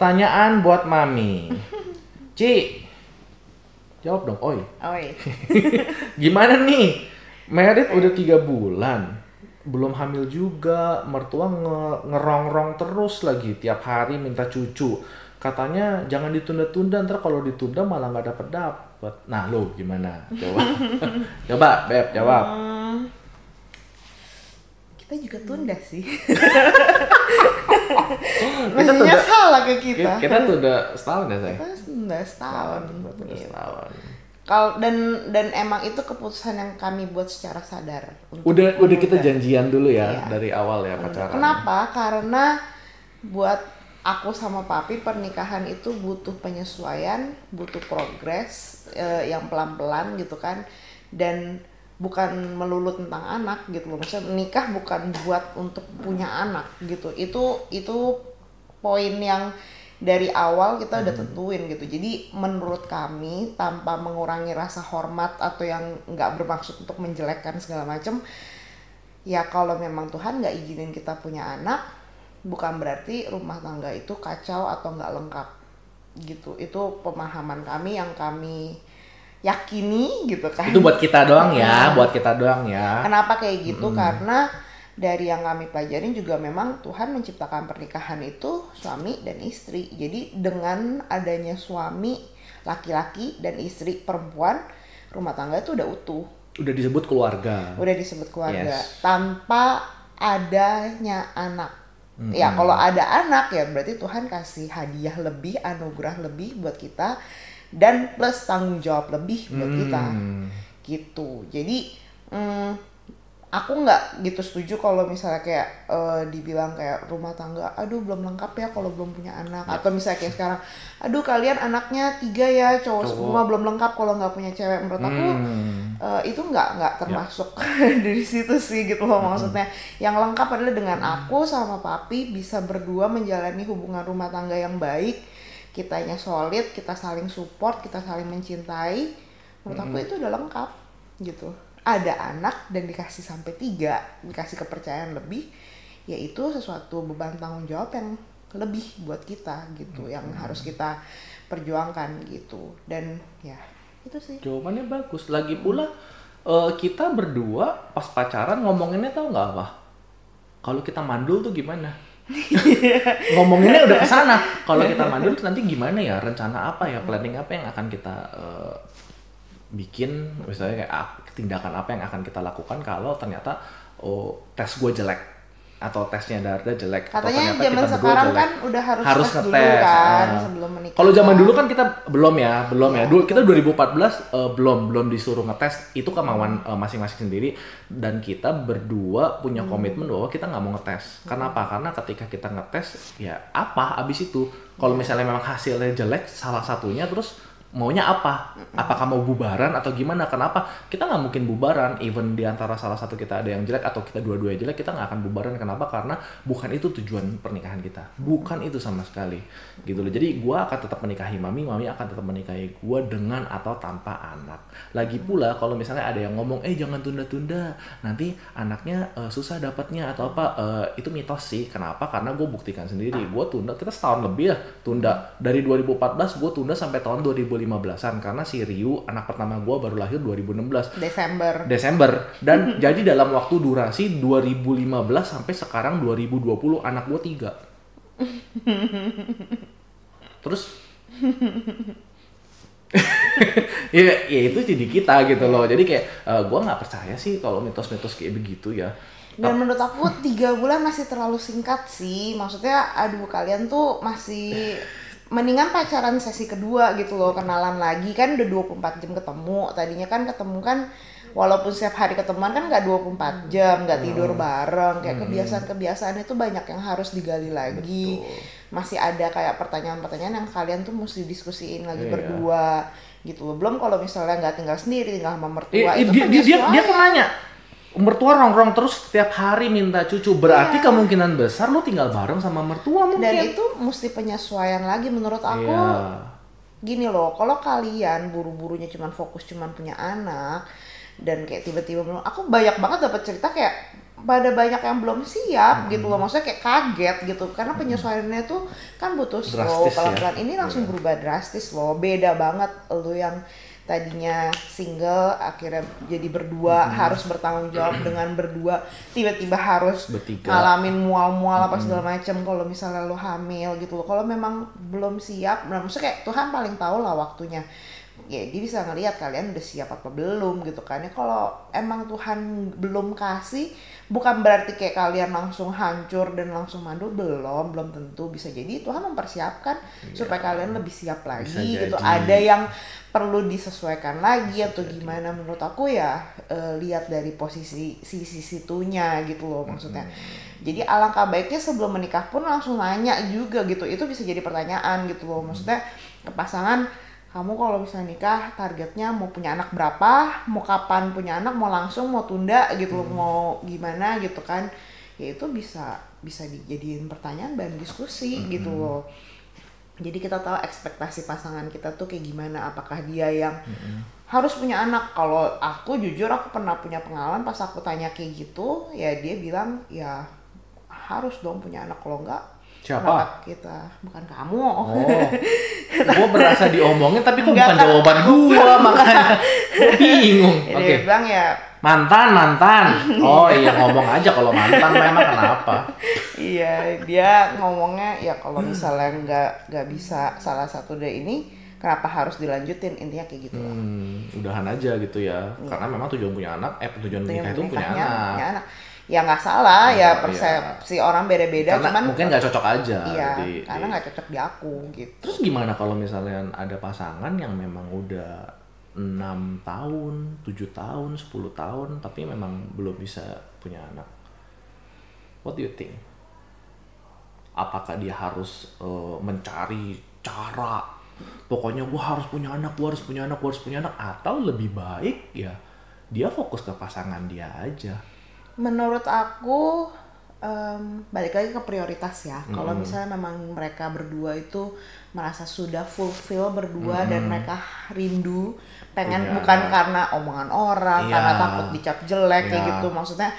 Pertanyaan buat Mami. Ci, jawab dong, oi. Oi. Gimana nih? Merit udah tiga bulan, belum hamil juga, mertua nge- ngerongrong terus lagi tiap hari minta cucu. Katanya jangan ditunda-tunda, ntar kalau ditunda malah nggak dapet dapet. Nah lo gimana? Coba, coba Beb jawab. Hmm, kita juga tunda sih. Kita Nanyanya tunda, salah ke kita, kita. kita tunda setahun ya saya. Kita tunda setahun. Tunda Gitu. setahun. Kalau dan dan emang itu keputusan yang kami buat secara sadar. untuk Udah udah kita janjian dulu ya Iya. dari awal ya pacaran. Kenapa? Karena buat aku sama papi pernikahan itu butuh penyesuaian, butuh progres eh, yang pelan-pelan gitu kan. Dan bukan melulu tentang anak gitu loh. Maksudnya menikah bukan buat untuk punya anak gitu. Itu itu poin yang dari awal kita udah tentuin gitu. Jadi menurut kami tanpa mengurangi rasa hormat atau yang nggak bermaksud untuk menjelekkan segala macam, ya kalau memang Tuhan nggak izinin kita punya anak, bukan berarti rumah tangga itu kacau atau nggak lengkap gitu. Itu pemahaman kami yang kami yakini gitu kan. Itu buat kita doang ya, Nah. buat kita doang ya. Kenapa kayak gitu? Karena dari yang kami pelajarin juga memang Tuhan menciptakan pernikahan itu suami dan istri. Jadi dengan adanya suami laki-laki dan istri perempuan, rumah tangga itu udah utuh, Udah disebut keluarga. udah disebut keluarga Yes. tanpa adanya anak. Ya kalau ada anak ya berarti Tuhan kasih hadiah lebih, anugerah lebih buat kita dan plus tanggung jawab lebih buat kita. Hmm. gitu. Jadi mm, aku nggak gitu setuju kalau misalnya kayak eh, dibilang kayak rumah tangga aduh belum lengkap ya kalau belum punya anak. Atau misalnya kayak sekarang aduh kalian anaknya tiga ya cowok Cowok. semua belum lengkap kalau nggak punya cewek. Menurut aku Hmm. eh, itu nggak nggak termasuk dari situ sih gitu loh maksudnya. Yang lengkap adalah dengan aku sama papi bisa berdua menjalani hubungan rumah tangga yang baik kitanya solid kita saling support kita saling mencintai menurut aku itu udah lengkap gitu ada anak dan dikasih sampai tiga dikasih kepercayaan lebih yaitu sesuatu beban tanggung jawab yang lebih buat kita gitu yang harus kita perjuangkan gitu dan ya itu sih Jawabannya bagus. Lagi pula eh, kita berdua pas pacaran ngomonginnya tau nggak apa? Kalau kita mandul tuh gimana? ngomonginnya udah ke sana. Kalau kita mandul nanti gimana ya? Rencana apa ya? Planning apa yang akan kita eh, bikin? Misalnya kayak ah, tindakan apa yang akan kita lakukan kalau ternyata oh tes gue jelek atau tesnya Darda jelek atau katanya ternyata zaman sekarang jelek. kan udah harus, harus tes dulu kan ah. sebelum menikah Kalau zaman dulu kan kita belum ya, belum ya. Iya. Dulu kita 2014 eh, belum belum disuruh ngetes. Itu kemauan eh, masing-masing sendiri dan kita berdua punya Hmm. komitmen bahwa kita nggak mau ngetes. Kenapa? Karena ketika kita ngetes ya apa abis itu kalau Iya. misalnya memang hasilnya jelek salah satunya terus maunya apa? Apakah mau bubaran atau gimana? Kenapa? Kita nggak mungkin bubaran. Even di antara salah satu kita ada yang jelek atau kita dua-duanya jelek, kita nggak akan bubaran. Kenapa? Karena bukan itu tujuan pernikahan kita. Bukan itu sama sekali. Gitu loh. Jadi gua akan tetap menikahi mami, mami akan tetap menikahi gua dengan atau tanpa anak. Lagi pula kalau misalnya ada yang ngomong, eh jangan tunda-tunda, nanti anaknya eh, susah dapatnya atau apa? Eh, itu mitos sih. Kenapa? Karena gue buktikan sendiri. Gue tunda, kita setahun lebih ya tunda. Dari 2014 gue tunda sampai tahun 2015-an karena si Ryu anak pertama gue baru lahir 2016 Desember. Desember. Dan jadi dalam waktu durasi 2015 sampai sekarang 2020 anak gue tiga. Terus? Ya, ya itu jadi kita gitu loh. Jadi kayak eh, gue nggak percaya sih kalau mitos-mitos kayak begitu ya. Dan menurut aku tiga bulan masih terlalu singkat sih. Maksudnya aduh kalian tuh masih mendingan pacaran sesi kedua gitu loh kenalan lagi. Kan udah 24 jam ketemu. Tadinya kan ketemu kan walaupun setiap hari ketemuan kan nggak 24 jam nggak tidur bareng. Kayak kebiasaan-kebiasaan itu banyak yang harus digali lagi. Masih ada kayak pertanyaan-pertanyaan yang kalian tuh mesti diskusiin lagi Iya. berdua gitu loh. Belum kalau misalnya nggak tinggal sendiri tinggal sama mertua Eh, eh, itu dia, dia, dia, dia penyesuaian. kan nanya mertua rongrong terus setiap hari minta cucu berarti Iya. kemungkinan besar lu tinggal bareng sama mertua mungkin dan itu mesti penyesuaian lagi menurut aku Iya. gini loh kalau kalian buru-burunya cuman fokus cuman punya anak dan kayak tiba-tiba aku banyak banget dapat cerita kayak pada banyak yang belum siap Hmm. gitu loh maksudnya kayak kaget gitu karena penyesuaiannya tuh kan butuh slow ya. pelan-pelan ini langsung Iya. berubah drastis loh beda banget lu yang tadinya single akhirnya jadi berdua Hmm. harus bertanggung jawab dengan berdua tiba-tiba harus Bertiga. ngalamin mual-mual apa segala macem kalau misalnya lu hamil gitu loh kalau memang belum siap nah maksudnya kayak Tuhan paling tahu lah waktunya ya dia bisa ngelihat kalian udah siap apa belum gitu kan. Ya kalau emang Tuhan belum kasih bukan berarti kayak kalian langsung hancur dan langsung mandul belum belum tentu bisa jadi. Tuhan mempersiapkan supaya kalian lebih siap lagi. Bisa gitu. jadi. ada yang perlu disesuaikan lagi atau gimana? Menurut aku ya eh, lihat dari posisi sisi situnya gitu loh maksudnya. Jadi alangkah baiknya sebelum menikah pun langsung nanya juga gitu. Itu bisa jadi pertanyaan gitu loh. Maksudnya ke pasangan kamu kalau bisa nikah targetnya mau punya anak berapa mau kapan punya anak mau langsung mau tunda gitu loh mau gimana gitu kan. Ya itu bisa bisa dijadiin pertanyaan dan diskusi gitu loh. Jadi kita tahu ekspektasi pasangan kita tuh kayak gimana apakah dia yang harus punya anak. Kalau aku jujur aku pernah punya pengalaman pas aku tanya kayak gitu ya dia bilang ya harus dong punya anak. Kalau enggak Siapa? kita bukan kamu Oh, gue berasa diomongin tapi kok bukan kan. jawaban gua makanya gue bingung. Oke, dia bilang ya mantan mantan. Oh iya ngomong aja kalau mantan memang kenapa? iya dia ngomongnya ya kalau misalnya nggak nggak bisa salah satu dari ini kenapa harus dilanjutin intinya kayak gitu. Hmm, udahan aja gitu ya. Karena memang tujuan punya anak, eh tujuan Tujuan menikah itu punya anak. punya anak ya nggak salah ya iya. persepsi orang beda-beda cuman mungkin nggak cocok aja. iya di- karena nggak cocok di aku gitu Terus gimana kalau misalnya ada pasangan yang memang udah 6 tahun, 7 tahun, 10 tahun tapi memang belum bisa punya anak. What do you think? Apakah dia harus eh, mencari cara pokoknya gua harus punya anak, gua harus punya anak, gua harus punya anak atau lebih baik ya dia fokus ke pasangan dia aja. Menurut aku em, balik lagi ke prioritas ya kalau misalnya memang mereka berdua itu merasa sudah fulfill berdua dan mereka rindu pengen Iya. bukan karena omongan orang Iya. karena takut dicap jelek kayak Iya. gitu maksudnya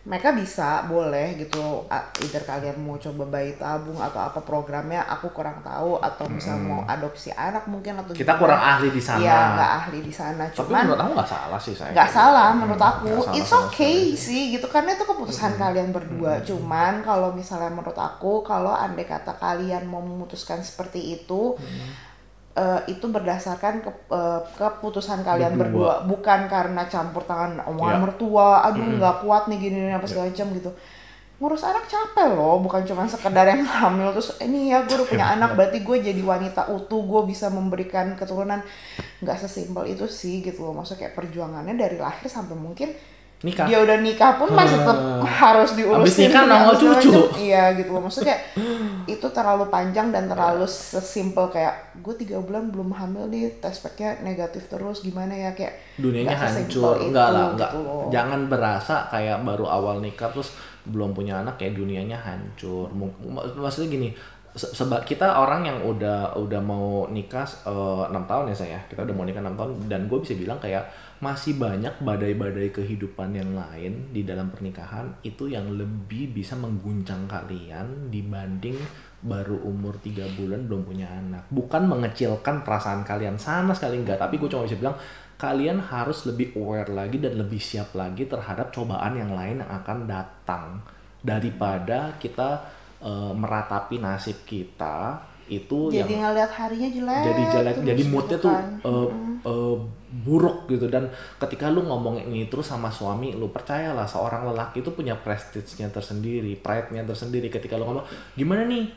mereka bisa boleh gitu either kalian mau coba bayi tabung atau apa programnya aku kurang tahu atau misalnya mau adopsi anak mungkin atau Kita gimana. kurang ahli di sana. Iya, nggak ahli di sana. Tapi Cuman menurut aku nggak salah sih saya. nggak salah menurut aku. Salah It's okay sekali. sih gitu karena itu keputusan kalian berdua. Cuman kalau misalnya menurut aku kalau andai kata kalian mau memutuskan seperti itu eh, itu berdasarkan ke, eh, keputusan kalian Berdua. berdua. bukan karena campur tangan omongan Iya. mertua aduh nggak kuat nih gini gini apa segala macam gitu. Ngurus anak capek loh bukan cuma sekedar yang hamil. Terus ini ya gue udah punya anak berarti gue jadi wanita utuh gue bisa memberikan keturunan. Nggak sesimpel itu sih gitu loh. Maksudnya kayak perjuangannya dari lahir sampai mungkin Nikah. dia udah nikah pun masih tetap harus diurusin Abis nikah nongol cucu. macam. iya gitu loh maksudnya itu terlalu panjang dan terlalu sesimpel kayak gue tiga bulan belum hamil nih test packnya negatif terus gimana ya kayak dunianya hancur itu, enggak lah enggak gitu loh. jangan berasa kayak baru awal nikah terus belum punya anak kayak dunianya hancur maksudnya gini se- seba kita orang yang udah udah mau nikah eh, enam tahun ya saya kita udah mau nikah enam tahun dan gue bisa bilang kayak masih banyak badai-badai kehidupan yang lain di dalam pernikahan itu yang lebih bisa mengguncang kalian dibanding baru umur tiga bulan belum punya anak. Bukan mengecilkan perasaan kalian sama sekali enggak. Tapi gue cuma bisa bilang kalian harus lebih aware lagi dan lebih siap lagi terhadap cobaan yang lain yang akan datang daripada kita eh, meratapi nasib kita itu jadi yang ngeliat harinya jelek jadi jelek jadi moodnya tuh kan. eh, eh, buruk gitu. Dan ketika lu ngomong ini terus sama suami lu percayalah seorang lelaki itu punya prestige-nya tersendiri pride-nya tersendiri. Ketika lu ngomong gimana nih?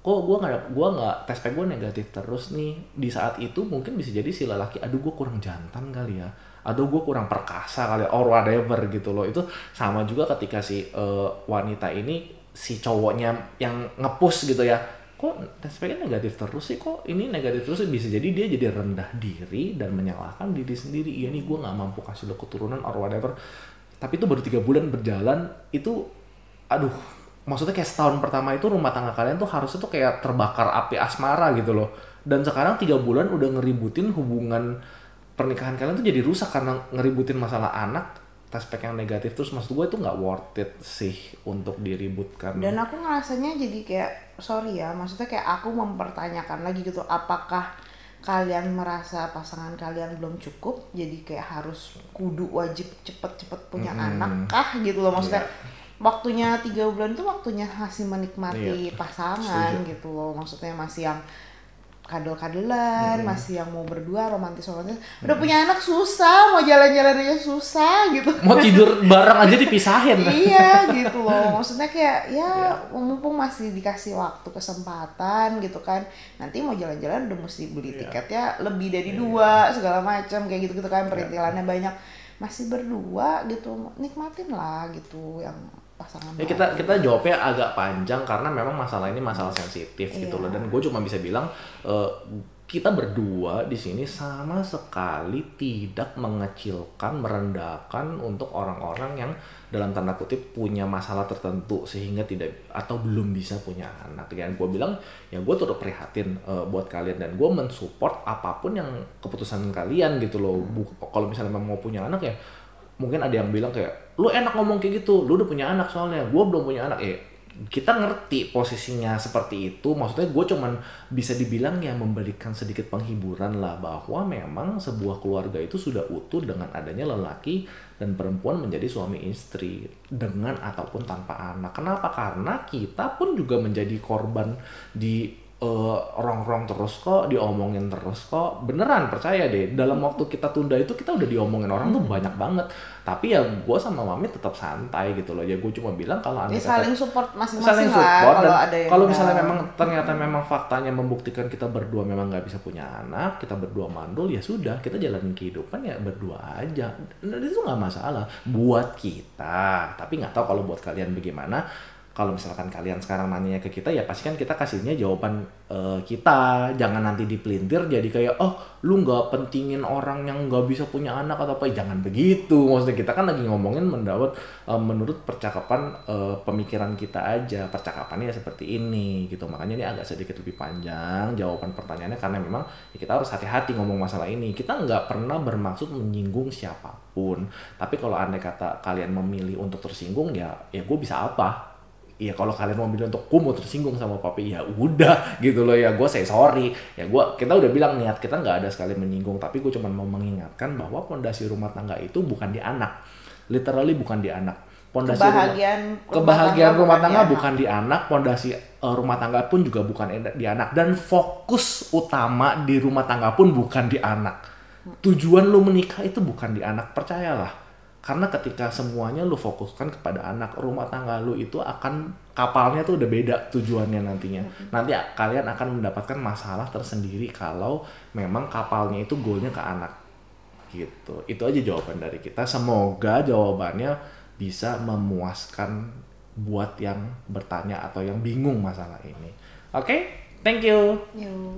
Kok gua nggak gua nggak tes gua negatif terus nih? Di saat itu mungkin bisa jadi si lelaki aduh gua kurang jantan kali ya. Aduh gue kurang perkasa kali ya, or whatever gitu loh. Itu sama juga ketika si eh, wanita ini si cowoknya yang ngepush gitu ya. Kok tes packnya negatif terus sih? Kok ini negatif terus bisa jadi dia jadi rendah diri dan menyalahkan diri sendiri. Iya nih gue nggak mampu kasih lo keturunan or whatever. Tapi itu baru tiga bulan berjalan itu aduh maksudnya kayak setahun pertama itu rumah tangga kalian tuh harusnya tuh kayak terbakar api asmara gitu loh. Dan sekarang tiga bulan udah ngeributin hubungan pernikahan kalian tuh jadi rusak karena ngeributin masalah anak aspek yang negatif terus maksud gue itu nggak worth it sih untuk diributkan dan aku ngerasanya jadi kayak sorry ya maksudnya kayak aku mempertanyakan lagi gitu apakah kalian merasa pasangan kalian belum cukup jadi kayak harus kudu wajib cepet-cepet punya Mm-mm. anak kah gitu loh maksudnya Iya. waktunya tiga bulan itu waktunya masih menikmati Iya. pasangan Setuju. gitu loh maksudnya masih yang kadel-kadelan, masih yang mau berdua romantis-romantis. Udah punya anak susah, mau jalan-jalan aja susah gitu. mau tidur bareng aja dipisahin iya gitu loh maksudnya kayak ya Iya. mumpung masih dikasih waktu kesempatan gitu kan nanti mau jalan-jalan udah mesti beli Iya. tiketnya lebih dari dua segala macam kayak gitu gitu kan perintilannya banyak masih berdua gitu nikmatin lah gitu yang pasangan Ya kita kita jawabnya agak panjang karena memang masalah ini masalah sensitif gitu Iya. loh dan gue cuma bisa bilang eh, kita berdua di sini sama sekali tidak mengecilkan merendahkan untuk orang-orang yang dalam tanda kutip punya masalah tertentu sehingga tidak atau belum bisa punya anak. Dan gue bilang ya gue turut prihatin eh, buat kalian dan gue mensupport apa pun yang keputusan kalian gitu loh. Bu- kalau misalnya mau punya anak ya mungkin ada yang bilang kayak lu enak ngomong kayak gitu lu udah punya anak soalnya gue belum punya anak. Ya kita ngerti posisinya seperti itu maksudnya gue cuman bisa dibilang ya memberikan sedikit penghiburan lah bahwa memang sebuah keluarga itu sudah utuh dengan adanya lelaki dan perempuan menjadi suami istri dengan ataupun tanpa anak. Kenapa? Karena kita pun juga menjadi korban di eh, rong-rong terus kok, diomongin terus kok. Beneran percaya deh, dalam waktu kita tunda itu kita udah diomongin orang tuh banyak banget. Tapi ya gue sama mami tetap santai gitu loh. Ya gue cuma bilang kalau ya andai saling support saling masing-masing lah kalau ada yang kalau misalnya memang ternyata memang faktanya membuktikan kita berdua memang nggak bisa punya anak, kita berdua mandul ya sudah kita jalanin kehidupan ya berdua aja. Dan itu nggak masalah buat kita. Tapi nggak tahu kalau buat kalian bagaimana. Kalau misalkan kalian sekarang nanya ke kita ya pasti kan kita kasihnya jawaban eh, kita. Jangan nanti dipelintir jadi kayak oh lu nggak pentingin orang yang nggak bisa punya anak atau apa. Jangan begitu. Maksudnya kita kan lagi ngomongin mendapat eh, menurut percakapan eh, pemikiran kita aja. Percakapannya ya seperti ini gitu. Makanya ini agak sedikit lebih panjang jawaban pertanyaannya karena memang ya kita harus hati-hati ngomong masalah ini. Kita nggak pernah bermaksud menyinggung siapa pun. Tapi kalau andai kata kalian memilih untuk tersinggung ya ya gue bisa apa? Iya kalau kalian mau bilang untuk gue mau tersinggung sama papi ya udah gitu loh. Ya gue say sorry. Ya gue kita udah bilang niat kita nggak ada sekali menyinggung tapi gue cuma mau mengingatkan bahwa pondasi rumah tangga itu bukan di anak. Literally bukan di anak. Pondasi rumah kebahagiaan kebahagiaan rumah tangga bukan di anak. Pondasi eh, rumah tangga pun juga bukan di anak. Dan fokus utama di rumah tangga pun bukan di anak. Tujuan lu menikah itu bukan di anak percayalah karena ketika semuanya lu fokuskan kepada anak rumah tangga lu itu akan kapalnya tuh udah beda tujuannya nantinya. Nanti a- kalian akan mendapatkan masalah tersendiri kalau memang kapalnya itu goalnya ke anak. Gitu. Itu aja jawaban dari kita. Semoga jawabannya bisa memuaskan buat yang bertanya atau yang bingung masalah ini. Oke? Thank you. Yuk.